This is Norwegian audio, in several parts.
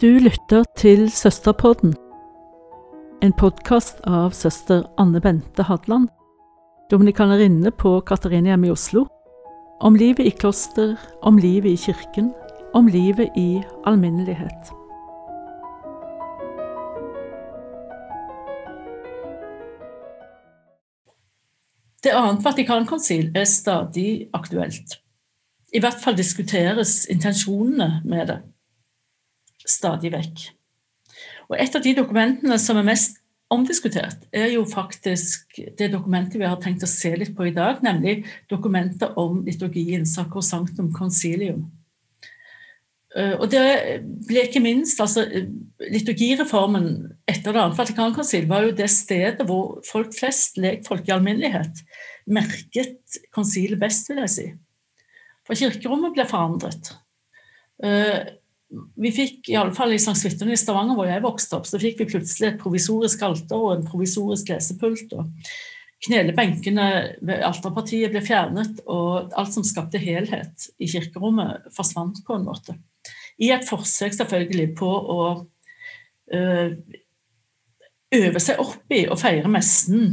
Du lytter til Søsterpodden, en podkast av søster Anne Bente Hadland, dominikanerinne på Katariniam i Oslo, om livet i kloster, om livet i kirken, om livet i alminnelighet. Det annet Vatikankonsil er stadig aktuelt. I hvert fall diskuteres intensjonene med det stadig vekk. Og Et av de dokumentene som er mest omdiskutert, er jo faktisk det dokumentet vi har tenkt å se litt på i dag, nemlig dokumentet om liturgien, Sacrosanctum Concilium. Eh, og det ble ikke minst, altså Liturgireformen etter det andre Vatikankonsil var jo det stedet hvor folk flest, lekfolk i alminnelighet, merket konsilet best, vil jeg si. For kirkerommet ble forandret. Eh, vi fikk, i alle fall i St. Svithun i Stavanger, hvor jeg vokste opp, så fikk vi plutselig et provisorisk alter og en provisorisk lesepult. og Knelebenkene ved alterpartiet ble fjernet, og alt som skapte helhet i kirkerommet, forsvant på en måte. I et forsøk selvfølgelig på å øh, øve seg opp i å feire messen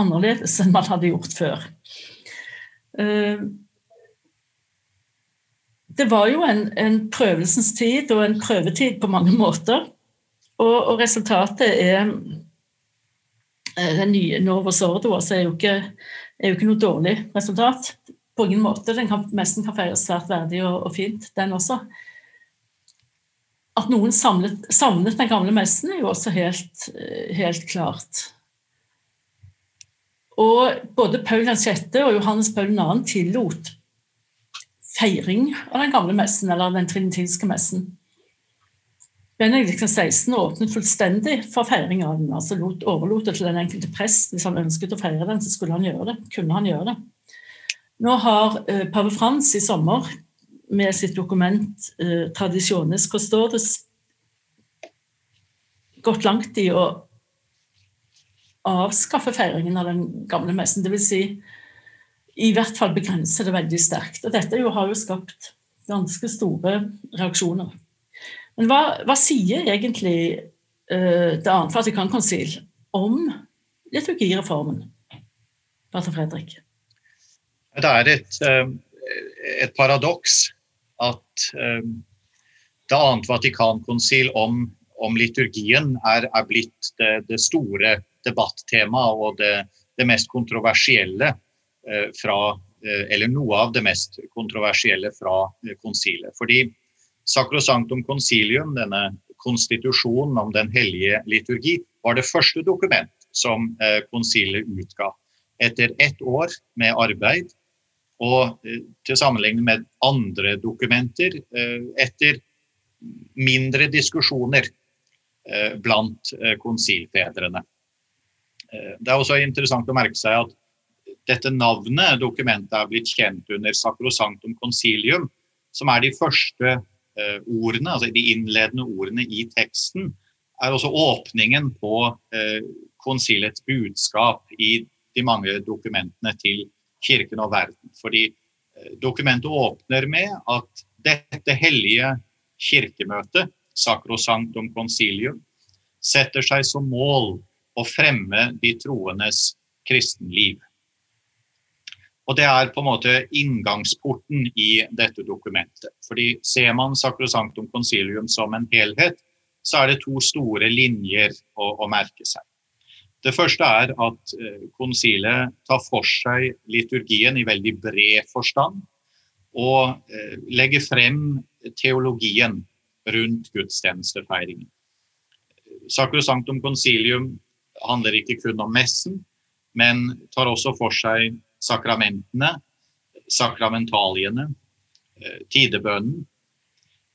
annerledes enn man hadde gjort før. Det var jo en, en, prøvelsens tid og en prøvetid på mange måter. Og, og resultatet er eh, Den nye Novos Ordo altså er, jo ikke, er jo ikke noe dårlig resultat. På ingen måte. Den kan, messen kan feires svært verdig og, og, fint, den også. At noen samlet, savnet den gamle messen, er jo også helt, helt klart. Og både Paul 6. og Johannes Paul 2. tillot feiring av den gamle messen, eller den trinitinske messen. Benedikt 16 åpnet fullstendig for feiring av den. altså lot, Overlot det til den enkelte prest. Hvis han ønsket å feire den, så skulle han gjøre det. kunne han gjøre det. Nå har eh, pave Frans i sommer med sitt dokument eh, 'Tradisjones Costores' gått langt i å avskaffe feiringen av den gamle messen. Dvs. Si, i hvert fall begrense det veldig sterkt. Og dette jo har jo skapt ganske store reaksjoner. Men hva, hva sier egentlig uh, Det annet Vatikankonsil om liturgireformen? Pater Fredrik? Det er et, uh, et paradoks at uh, Det annet Vatikankonsil om, om liturgien er, er blitt det, det, store debattemaet og det, det mest kontroversielle Eh, fra eh, eller noe av det mest kontroversielle fra eh, konsilet. Fordi Sacrosanctum Concilium, denne konstitusjonen om den hellige liturgi, var det første dokument som konsilet utga. Etter ett år med arbeid, og til sammenligning med andre dokumenter, etter mindre diskusjoner blant konsilfedrene. Det er også interessant å merke seg at dette navnet dokumentet er blitt kjent under Sacrosanctum Concilium, som er de første eh, ordene, altså de innledende ordene i teksten, er også åpningen på eh, konsilets budskap i de mange dokumentene til kirken og verden. Fordi eh, dokumentet åpner med at dette hellige kirkemøtet, Sacrosanctum Concilium, setter seg som mål å fremme de troendes kristenliv. Og Det er på en måte inngangsporten i dette dokumentet. Fordi Ser man Sacrosanctum Concilium som en helhet, så er det to store linjer å, å merke seg. Det første er at eh, konsilet tar for seg liturgien i veldig bred forstand, og eh, legger frem teologien rundt gudstjenestefeiringen. Sacrosanctum Concilium handler ikke kun om messen, men tar også for seg sakramentene, sakramentaliene, eh, tidebønnen,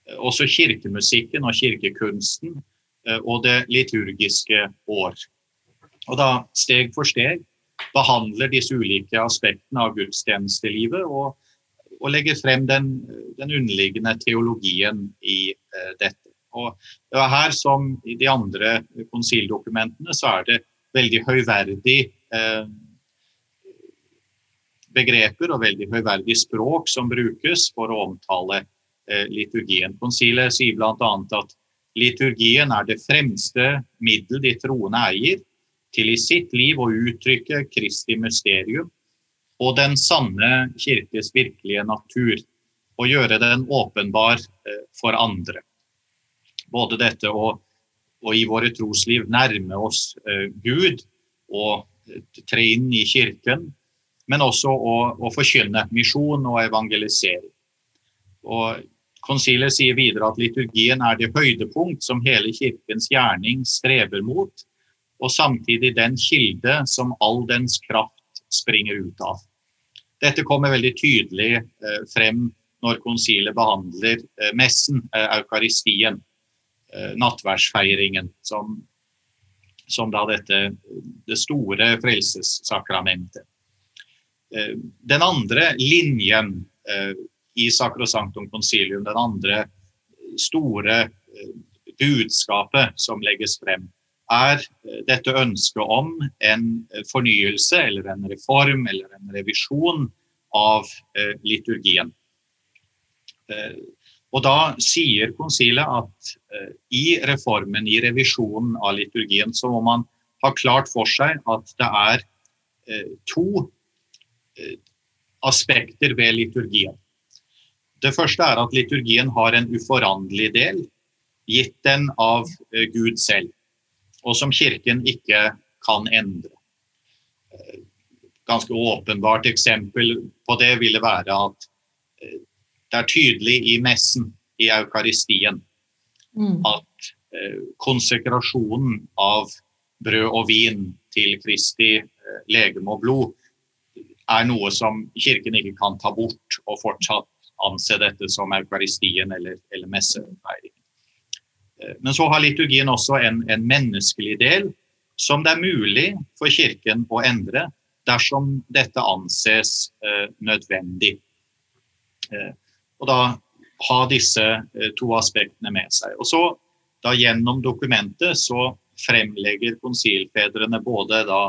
eh, også kirkemusikken og kirkekunsten eh, og det liturgiske år. Og da steg for steg behandler disse ulike aspektene av gudstjenestelivet og, og legger frem den, den, underliggende teologien i eh, dette. Og det er her som i de andre konsildokumentene så er det veldig høyverdig uh, begreper og veldig høyverdig språk som brukes for å omtale eh, liturgien. Konsilet sier bl.a. at liturgien er det fremste middel de troende eier til i sitt liv å uttrykke Kristi mysterium og den sanne kirkes virkelige natur, og gjøre den åpenbar eh, for andre. Både dette å, og i våre trosliv nærme oss eh, Gud og tre inn i kirken, men også å, å forkynne misjon og evangelisering. Og Konsilet sier videre at liturgien er det høydepunkt som hele kirkens gjerning streber mot, og samtidig den kilde som all dens kraft springer ut av. Dette kommer veldig tydelig eh, frem når konsilet behandler eh, messen, eh, eukaristien, nattverdsfeiringen, som, som da dette det store frelsessakramentet. Den andre linjen i Sacrosanctum Concilium, den andre store eh, budskapet som legges frem, er eh, dette ønsket om en fornyelse eller en reform eller en revisjon av eh, liturgien. Og Da sier konsilet at i reformen, i revisjonen av liturgien, så må man ha klart for seg at det er to aspekter ved liturgien. Det første er at liturgien har en uforanderlig del, gitt den av eh, Gud selv, og som Kirken ikke kan endre. Eh, ganske åpenbart eksempel på det ville være at eh, det er tydelig i messen, i eukaristien, mm. at konsekrasjonen av brød og vin til Kristi legeme og blod er noe som Kirken ikke kan ta bort og fortsatt anse dette som eukaristien eller, eller messefeiringen. Eh, men så har liturgien også en, en, menneskelig del som det er mulig for Kirken å endre dersom dette anses eh, nødvendig. Eh, og da ha disse eh, to aspektene med seg. Og så da Gjennom dokumentet så fremlegger konsilfedrene både da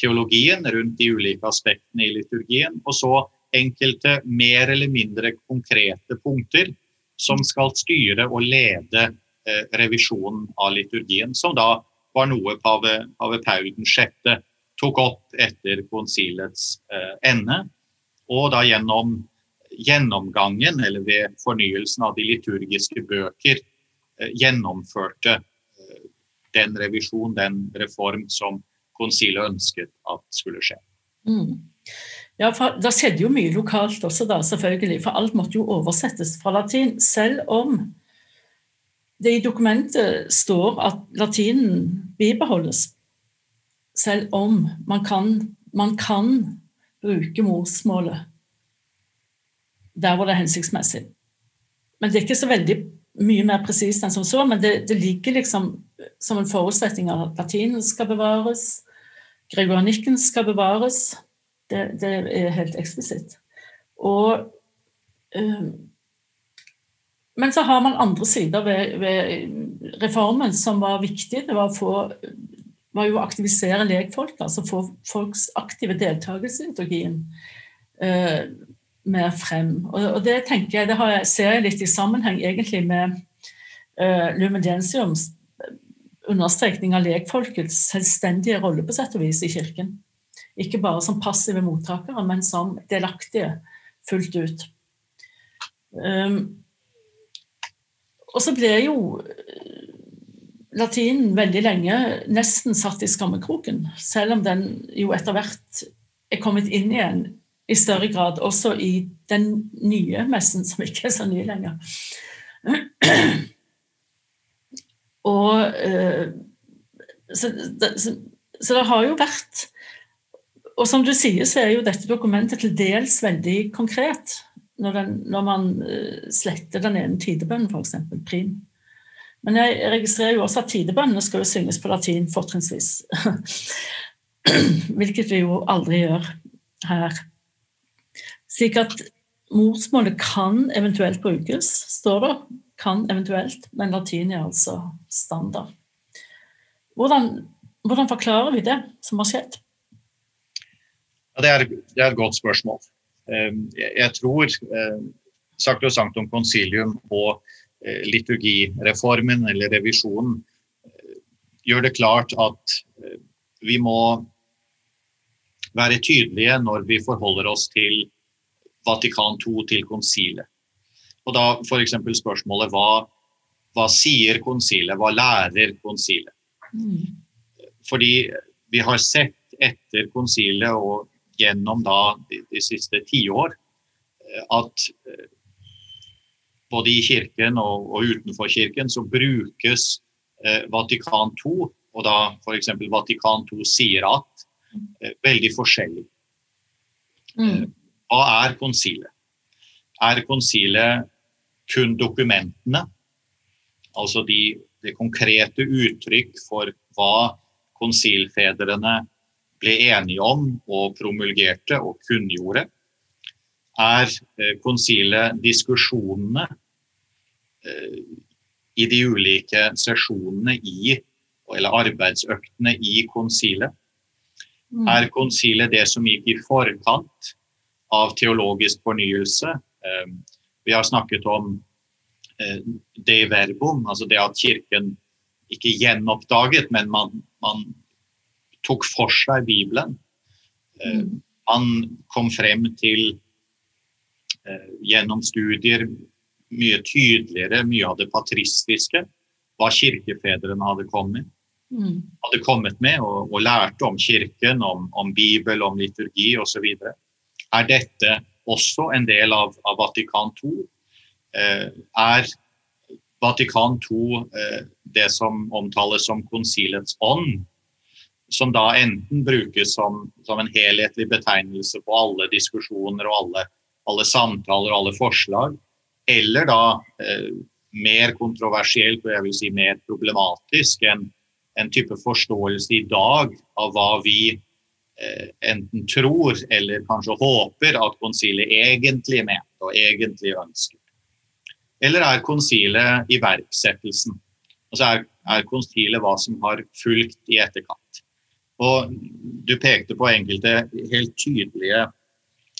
teologien rundt de ulike aspektene i liturgien, og så enkelte mer eller mindre konkrete punkter som skal styre og lede eh, revisjonen av liturgien, som da var noe pave, pave Paul 6. tok opp etter konsilets eh, ende. Og da gjennom gjennomgangen, eller ved fornyelsen av de liturgiske bøker, eh, gjennomførte den revisjon, den reform som konsilet ønsket at skulle skje. Mm. Ja, for Det skjedde jo mye lokalt også, da, selvfølgelig, for alt måtte jo oversettes fra latin. Selv om det i dokumentet står at latinen bibeholdes. Selv om man kan, man kan bruke morsmålet der hvor det er hensiktsmessig. Men det er ikke så veldig mye mer presist enn som så, men det, det, ligger liksom som en forutsetning at latinen skal bevares, gregorianikken skal bevares, det, det er helt eksplisitt. Og um, men så har man andre sider ved, ved, reformen som var viktig. Det var, å få, var jo å aktivisere lekfolk, altså få folks aktive deltakelse i liturgien eh, mer frem. Og, og, det tenker jeg, det jeg, ser jeg litt i sammenheng egentlig med Lumen Lumendensiums understrekning av lekfolkets selvstendige rolle på sett og vis i kirken. Ikke bare som passive mottakere, men som delaktige fullt ut. Um, og så ble jo eh, latinen veldig lenge nesten satt i skammekroken, selv om den jo etter hvert er kommet inn igjen i større grad også i den nye messen, som ikke er så ny lenger. Og uh, så, så, så, det har jo vært og som du sier, så er jo dette dokumentet til dels veldig konkret. Når, den, når man uh, sletter den ene tidebønnen, f.eks. prim. Men jeg registrerer jo også at tidebønnene skal jo synges på latin fortrinnsvis. Hvilket vi jo aldri gjør her. Slik at morsmålet kan eventuelt brukes, står det. Kan eventuelt, men latin er altså standard. Hvordan, hvordan forklarer vi det som har skjedd? Ja, det, er, det, er, et godt spørsmål. Ehm, jeg, tror eh, Sanctum Concilium og liturgireformen eller revisjonen gjør det klart at vi må være tydelige når vi forholder oss til Vatikan II, til konsilet. Og da f.eks. spørsmålet hva, hva sier konsilet, hva lærer konsilet? Mm. Fordi vi har sett etter konsilet og gjennom da de, de siste tiår eh, at eh, både i kirken og, og, utenfor kirken så brukes eh, Vatikan 2, og da f.eks. Vatikan 2 sier at, eh, veldig forskjellig. Mm. Eh, hva er konsilet? Er konsilet kun dokumentene, altså de, de konkrete uttrykk for hva konsilfedrene ble enige om og promulgerte og kunngjorde, er eh, konsilet diskusjonene eh, i de ulike sesjonene i, eller arbeidsøktene i konsilet. Mm. Er konsilet det som gikk i forkant av teologisk fornyelse? Eh, vi har snakket om det verbum, altså det at Kirken ikke gjenoppdaget, men man, man tok for seg Bibelen. Eh, man kom frem til eh, gjennom studier mye tydeligere mye av det patristiske, hva kirkefedrene hadde kommet, mm. hadde kommet med og, og, lærte om kirken, om, om Bibel, om liturgi osv. Er dette også en del av, av Vatikan 2. Eh, er Vatikan 2 eh, det som omtales som konsilets ånd? som da enten brukes som, som, en helhetlig betegnelse på alle diskusjoner og alle, alle samtaler og alle forslag, eller da eh, mer kontroversielt og jeg vil si mer problematisk en, en type forståelse i dag av hva vi enten tror eller kanskje håper at konsilet egentlig mente og egentlig ønsket. Eller er konsilet iverksettelsen? Altså er, er konsilet hva som har fulgt i etterkant? Og du pekte på enkelte helt tydelige,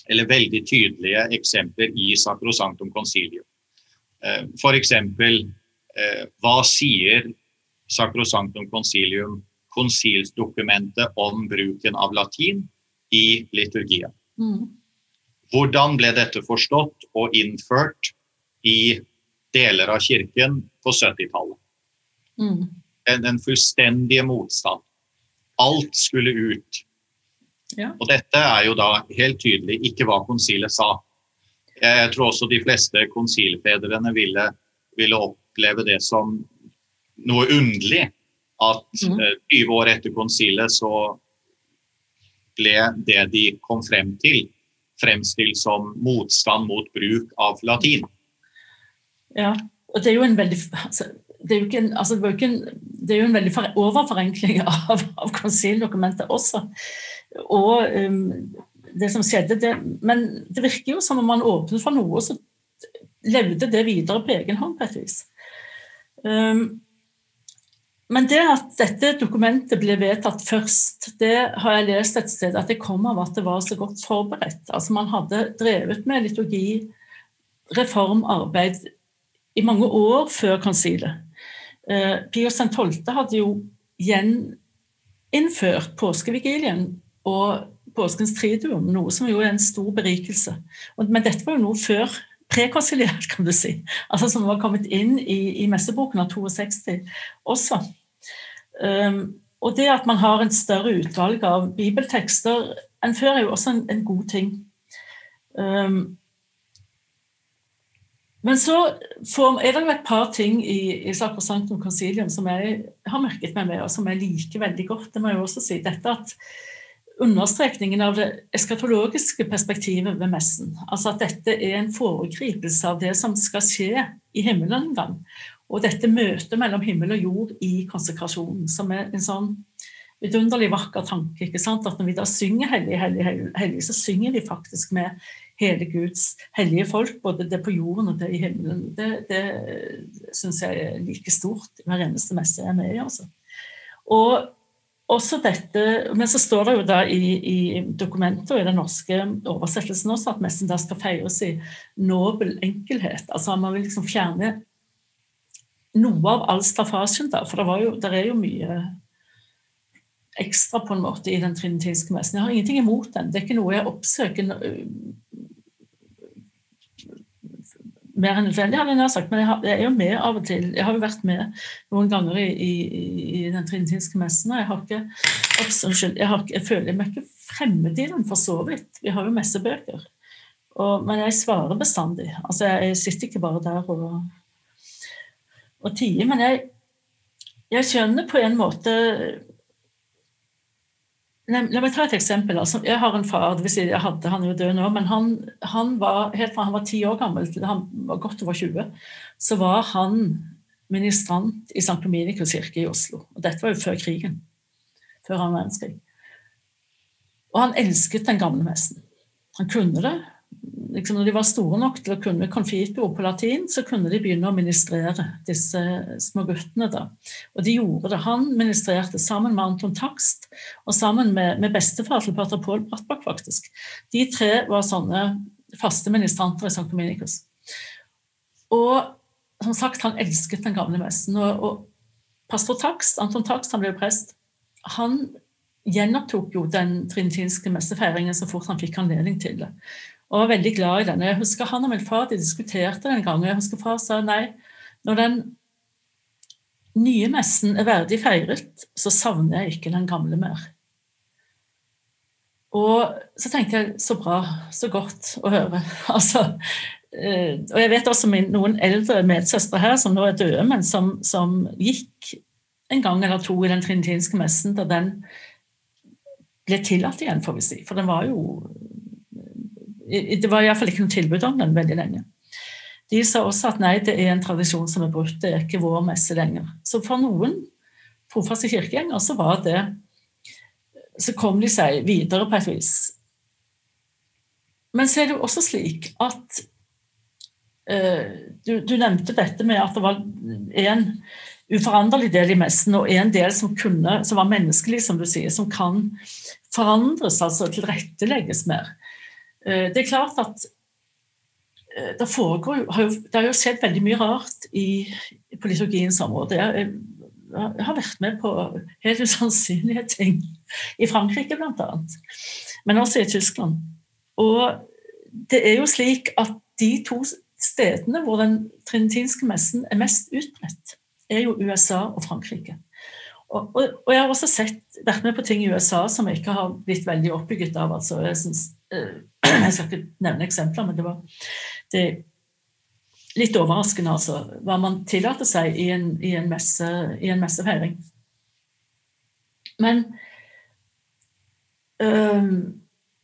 eller veldig tydelige eksempler i Sacrosanctum Concilium. Eh, F.eks. Eh, hva sier Sacrosanctum Concilium, konsilsdokumentet om bruken av latin i liturgien? Mm. Hvordan ble dette forstått og innført i deler av kirken på 70-tallet? Mm. Den, den fullstendige motstand Alt skulle ut. Ja. Og dette er jo da helt tydelig ikke hva konsilet sa. Jeg tror også de fleste konsilfedrene ville, ville oppleve det som noe underlig at mm. 20 eh, år etter konsilet så ble det de kom frem til, fremstilt som motstand mot bruk av latin. Ja, og det er jo en veldig altså, det er jo ikke en, altså det en, det er jo en veldig overforenkling av, av konsildokumentet også. Og um, det som skjedde, det, Men det virker jo som om man åpnet for noe, så levde det videre på egen hånd på et vis. Um, men det at dette dokumentet ble vedtatt først, det har jeg lest et sted at det kom av at det var så godt forberedt. Altså Man hadde drevet med liturgi, reformarbeid, i mange år før konsilet. Eh, Pius 12. hadde jo gjeninnført påskevigilien og påskens triduum, noe som jo er en stor berikelse. Men dette var jo noe før prekonsiliert, kan du si. Altså Som var kommet inn i, i messeboken av 62 også. Um, og det at man har en større utvalg av bibeltekster enn før, er jo også en, en god ting. Um, men så får, er det jo et par ting i, i Sacrosanctum Concilium som jeg har merket meg med, og som jeg liker veldig godt. Det må jeg også si. Dette at understrekningen av det eskatologiske perspektivet ved messen. Altså at dette er en foregripelse av det som skal skje i himmelen en gang. Og dette møtet mellom himmel og jord i konsekrasjonen, som er en sånn vidunderlig vakker tanke. ikke sant? At når vi da synger Hellig, hellig, hellig, så synger vi faktisk med hele Guds hellige folk, både det på jorden og det i himmelen. Det, det syns jeg er like stort hver eneste messe jeg er med i. altså. Og også dette, Men så står det jo da i, i dokumentet og i den norske oversettelsen også at messen da skal feires i nobel enkelhet. Altså Man vil liksom fjerne noe av all staffasjen, da, for det, jo, det er jo mye ekstra på en måte i den trinitinske messen. Jeg har ingenting imot den. Det er ikke noe jeg oppsøker mer enn nødvendig, hadde jeg sagt, men jeg, har, jeg, er jo med av og til. Jeg har jo vært med noen ganger i, i, i den trinitinske messen, og jeg har ikke Unnskyld, jeg, jeg, føler meg ikke fremmed i den, for så vidt. Vi har jo messebøker. Og, men jeg svarer bestandig. Altså, jeg sitter ikke bare der og og tie. Men jeg, jeg skjønner på en måte La meg ta et eksempel. Altså, jeg har en far, det vil si jeg hadde, han er jo død nå, men han, han var helt fra han var ti år gammel til han var godt over 20, så var han ministrant i St. Dominikus kirke i Oslo. Og dette var jo før krigen. Før annen verdenskrig. Og han elsket den gamle messen. Han kunne det, liksom, når de var store nok til å kunne konfitord på latin, så kunne de begynne å ministrere disse små guttene. da. Og de gjorde det. Han ministrerte sammen med Anton Takst og sammen med, med bestefar til pater Pål Brattbakk, faktisk. De tre var sånne faste ministranter i St. Dominikus. Og som sagt, han elsket den gamle messen. Og, og pastor Takst, Anton Takst, han ble prest, han gjenopptok jo den trinitinske messefeiringen så fort han fikk anledning til det og var veldig glad i den. Jeg husker Han og min far de diskuterte den gangen. Jeg husker far sa nei, når den nye messen er verdig feiret, så savner jeg ikke den gamle mer. Og så tenkte jeg så bra, så godt å høre. Altså, eh, og jeg vet også min, noen eldre medsøstre her som nå er døde, men som, som, gikk en gang eller to i den trinitinske messen da den ble tillatt igjen, får vi si. For den var jo det var iallfall ikke noe tilbud om den veldig lenge. De sa også at nei, det er en tradisjon som er brutt, det er ikke vår messe lenger. Så for noen trofaste kirkegjengere så var det Så kom de seg videre på et vis. Men så er det jo også slik at uh, du, du, nevnte dette med at det var en uforanderlig del i messen og en del som, kunne, som var menneskelig, som du sier, som kan forandres, altså tilrettelegges mer. Eh, det er klart at eh, det, foregår, det har jo skjedd veldig mye rart i, på liturgiens område. Jeg, jeg har vært med på helt usannsynlige ting i Frankrike, bl.a., men også i Tyskland. Og det er jo slik at de to stedene hvor den trinitinske messen er mest utbredt, er jo USA og Frankrike. Og, og, og, jeg har også sett, vært med på ting i USA som jeg ikke har blitt veldig oppbygget av. altså Jeg synes, eh, Jeg skal ikke nevne eksempler, men det var det litt overraskende, altså, hva man tillater seg i en, i en, messe, i en messefeiring. Men øh,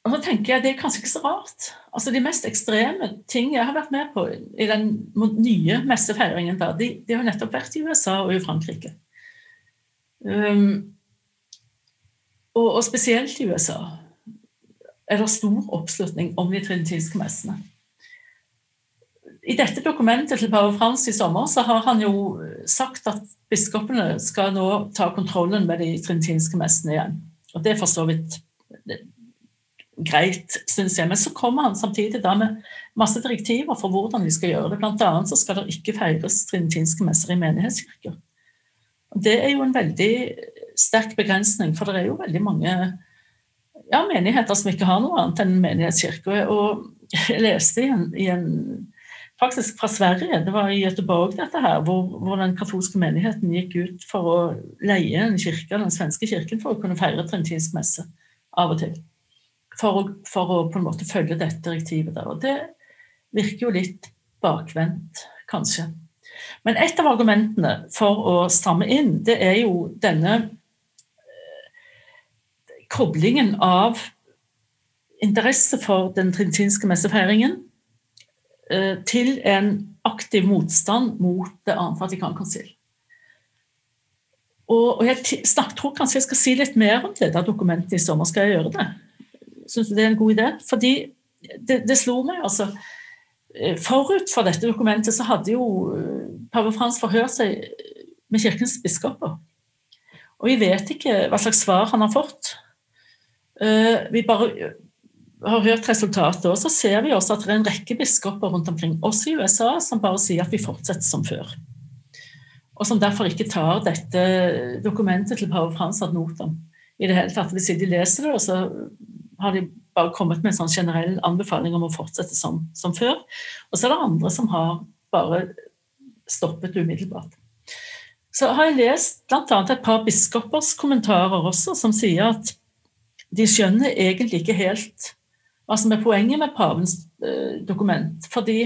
så tenker jeg Det er kanskje ikke så rart. Altså De mest ekstreme ting jeg har vært med på i den nye messefeiringen, da, de, de har nettopp vært i USA og i Frankrike. Um, og, og, spesielt i USA er det stor oppslutning om de trinitinske messene. I dette dokumentet til pave Frans i sommer så har han jo sagt at biskopene skal nå ta kontrollen med de trinitinske messene igjen. Og det er for så vidt greit, syns jeg. Men så kommer han samtidig da med masse direktiver for hvordan de skal gjøre det. Blant annet så skal det ikke feires trinitinske messer i menighetskirker. Det er jo en veldig sterk begrensning, for det er jo veldig mange ja, menigheter som ikke har noe annet enn menighetskirke. Og jeg leste i en, i en, faktisk fra Sverige, det var i Göteborg dette her, hvor, hvor, den katolske menigheten gikk ut for å leie en kirke, den svenske kirken for å kunne feire trintinsk messe av og til. For å, for å, på en måte følge dette direktivet der. Og det virker jo litt bakvendt, kanskje. Men et av argumentene for å stramme inn, det er jo denne koblingen av interesse for den trintinske messefeiringen eh, til en aktiv motstand mot det annet Vatikankonsil. Og, jeg snak, tror kanskje jeg skal si litt mer om dette dokumentet i sommer. Skal jeg gjøre det? Syns du det er en god idé? Fordi det, det slo meg, altså eh, Forut for dette dokumentet så hadde jo eh, pave Frans forhørt seg med kirkens biskoper. Og vi vet ikke hva slags svar han har fått. Eh, vi bare eh, har hørt resultatet, og så ser vi også at det er en rekke biskoper rundt omkring, også i USA, som bare sier at vi fortsetter som før. og som derfor ikke tar dette dokumentet til pave Frans ad notam i det hele tatt. Hvis de leser det, og så har de bare kommet med en sånn generell anbefaling om å fortsette som, som før. Og så er det andre som har bare stoppet umiddelbart. Så har jeg lest bl.a. et par biskopers kommentarer også, som sier at de skjønner egentlig ikke helt hva som er poenget med pavens eh, dokument. Fordi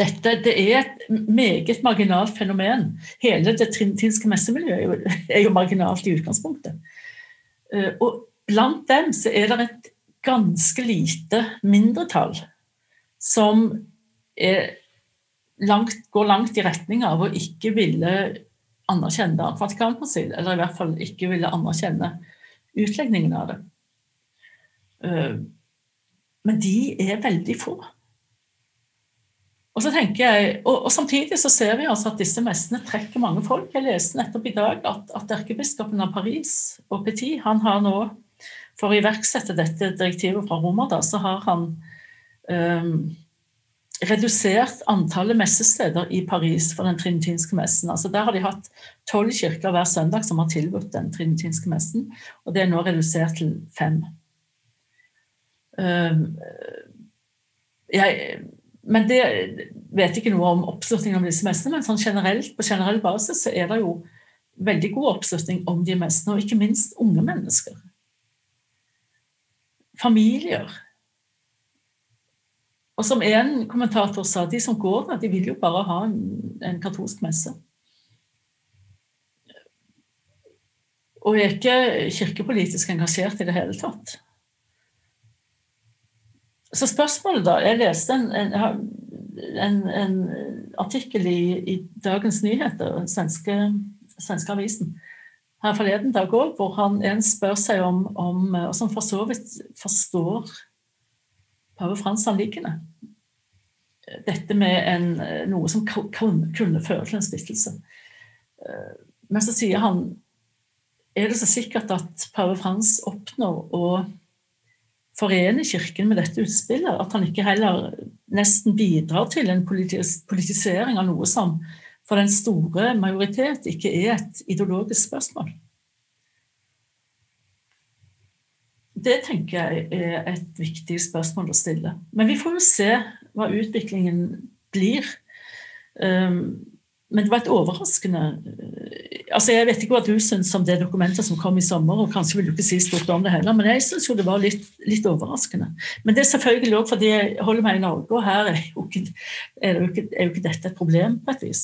dette det er et meget marginalt fenomen. Hele det trintinske messemiljøet er jo, er jo marginalt i utgangspunktet. Eh, og blant dem så er det et ganske lite mindretall som langt, går langt i retning av å ikke ville anerkjenne Vatikankonsil, eller i hvert fall ikke ville anerkjenne utlegningen av det. Eh, men de er veldig få. Og, så tenker jeg, og, og Samtidig så ser vi altså at disse messene trekker mange folk. Jeg leste nettopp i dag at, at erkebiskopen av Paris og Petit han har nå, for å iverksette dette direktivet fra Roma, da, så har han um, redusert antallet messesteder i Paris for den trinitinske messen. Altså Der har de hatt tolv kirker hver søndag som har tilbudt den trinitinske messen, og det er nå redusert til fem. Um, jeg men det vet ikke noe om oppslutningen om disse messene, men sånn generelt, på generell basis så er det jo veldig god oppslutning om de messene, og ikke minst unge mennesker. Familier. Og som en kommentator sa, de som går der, de vil jo bare ha en, en katolsk messe. Og er ikke kirkepolitisk engasjert i det hele tatt. Så spørsmålet, da Jeg leste en, en, en, en artikkel i, i, Dagens Nyheter, den svenske, svenske avisen, her forleden dag òg, hvor han en spør seg om, om og som for så vidt forstår pave Frans anliggende. Dette med noe som kunne føre til en splittelse. Men så sier han er det så sikkert at pave Frans oppnår å forene Kirken med dette utspillet. At han ikke heller nesten bidrar til en politis politisering av noe som for den store majoritet ikke er et ideologisk spørsmål. Det tenker jeg er et viktig spørsmål å stille. Men vi får jo se hva utviklingen blir. Um, men det var et overraskende altså Jeg vet ikke hva du syns om det dokumentet som kom i sommer, og kanskje vil du ikke si stort om det heller, men jeg syns jo det var litt, litt, overraskende. Men det er selvfølgelig òg fordi jeg holder meg i Norge, og her er jo, ikke, er jo ikke, er jo ikke dette et problem på et vis.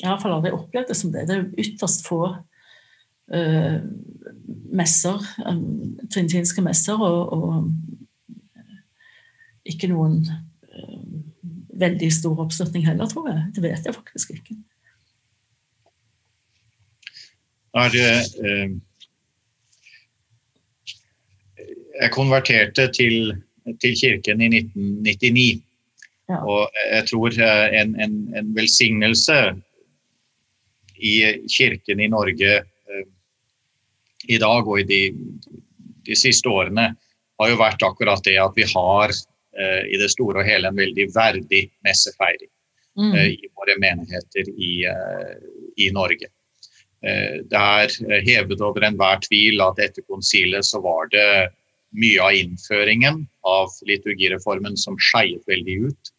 Jeg har iallfall aldri opplevd det som det. Det er jo ytterst få uh, messer, um, trinitinske messer, og, og ikke noen uh, veldig stor oppslutning heller, tror jeg. Det vet jeg faktisk ikke er det eh, Jeg konverterte til, til, kirken i 1999. Ja. Og jeg tror eh, en, en, en, velsignelse i kirken i Norge eh, i dag og i de, de, siste årene har jo vært akkurat det at vi har eh, i det store og hele en veldig verdig messefeiring mm. Eh, i våre menigheter i, eh, i Norge. Eh, det er hevet over enhver tvil at etter konsilet så var det mye av innføringen av liturgireformen som skeiet veldig ut.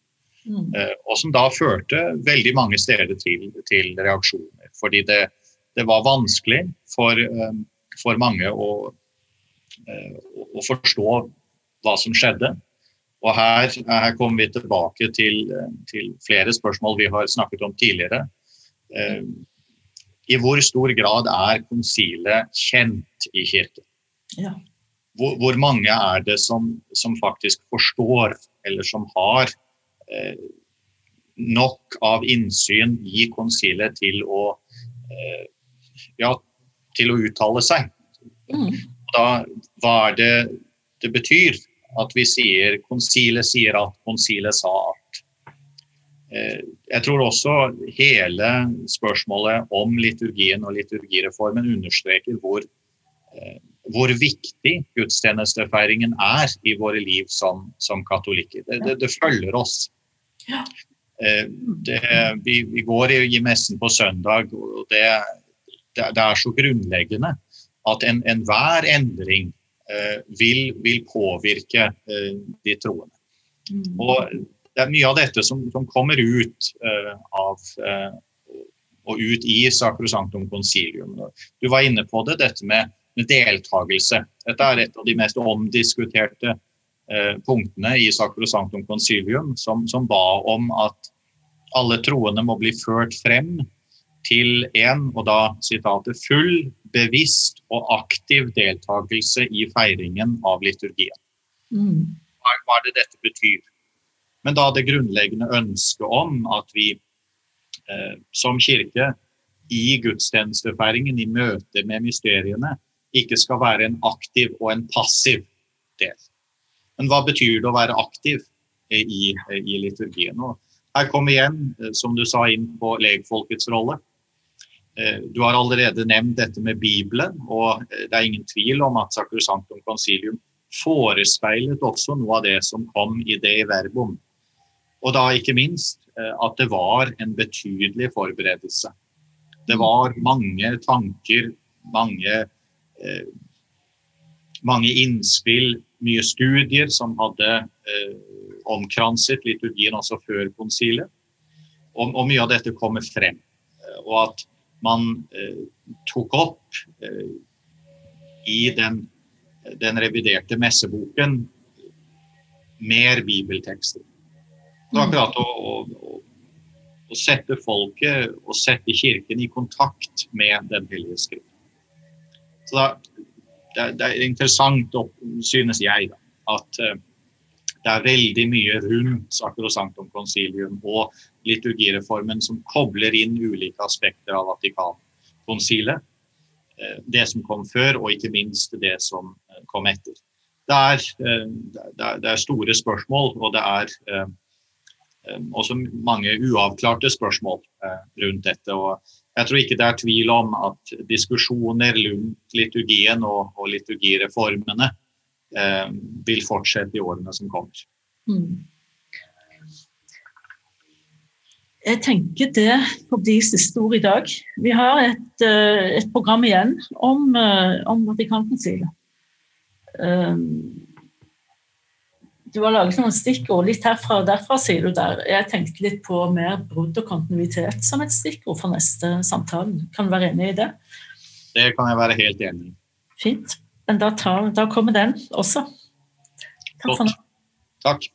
Mm. Eh, og som da førte veldig mange steder til, til reaksjoner. Fordi det, det, var vanskelig for, for mange å, å, forstå hva som skjedde. Og her, her kommer vi tilbake til, til, flere spørsmål vi har snakket om tidligere i hvor stor grad er konsilet kjent i kirken? Ja. Hvor, hvor, mange er det som, som, faktisk forstår, eller som har eh, nok av innsyn i konsilet til å, eh, ja, til å uttale seg? Mm. Da, hva er det det betyr at vi sier konsilet sier at konsilet sa at? Eh, jeg tror også hele spørsmålet om liturgien og liturgireformen understreker hvor, eh, hvor viktig gudstjenestefeiringen er i våre liv som, som katolikker. Det, det, det, følger oss. Det, vi, vi, går i, messen på søndag, og det, det, det er så grunnleggende at enhver en endring eh, vil, vil, påvirke eh, de troende. Mm. Og det er mye av dette som, som kommer ut eh, av uh, og ut i Sacrosanctum concilium. Du var inne på det, dette med, med deltakelse. Dette er et av de mest omdiskuterte uh, punktene i Sacrosanctum concilium, som, som, ba om at alle troende må bli ført frem til en, og da sitatet, full, bevisst og aktiv deltakelse i feiringen av liturgien. Mm. Hva, er det dette betyr? Men da det grunnleggende ønsket om at vi eh, som kirke i gudstjenestefeiringen, i møte med mysteriene, ikke skal være en aktiv og en passiv del. Men hva betyr det å være aktiv i, i liturgien? Og her kommer vi igjen, eh, som du sa, inn på legfolkets rolle. Eh, du har allerede nevnt dette med Bibelen, og det er ingen tvil om at Sakrosanktum concilium forespeilet også noe av det som kom i det i verbum. Og da ikke minst eh, at det var en betydelig forberedelse. Det var mange tanker, mange, eh, mange innspill, mye studier som hadde eh, omkranset liturgien også før konsilet. Og, og, mye av dette kommer frem. Eh, og at man eh, tok opp eh, i den, den reviderte messeboken mer bibeltekster. Det var akkurat å, å, å, sette folket og sette Kirken i kontakt med Den hellige skrift. Så da, det, det, er interessant, synes jeg, da, at uh, det er veldig mye rundt Sakrosanktum konsilium og liturgireformen som kobler inn ulike aspekter av Vatikankonsilet. Uh, det som kom før, og ikke minst det som uh, kom etter. Det er, det er, store spørsmål, og det er Eh, også mange uavklarte spørsmål eh, rundt dette. og Jeg tror ikke det er tvil om at diskusjoner rundt liturgien og, og liturgireformene eh, vil fortsette i årene som kommer. Mm. Jeg tenker det får bli siste ord i dag. Vi har et, eh, et program igjen om, om Vatikankonsilet. Um, du har laget noen stikkord litt herfra og derfra, sier du der. Jeg tenkte litt på mer brudd og kontinuitet som et stikkord for neste samtale. Kan du være enig i det? Det kan jeg være helt enig i. Fint. Men da, tar, da kommer den også. Takk for nå. Takk.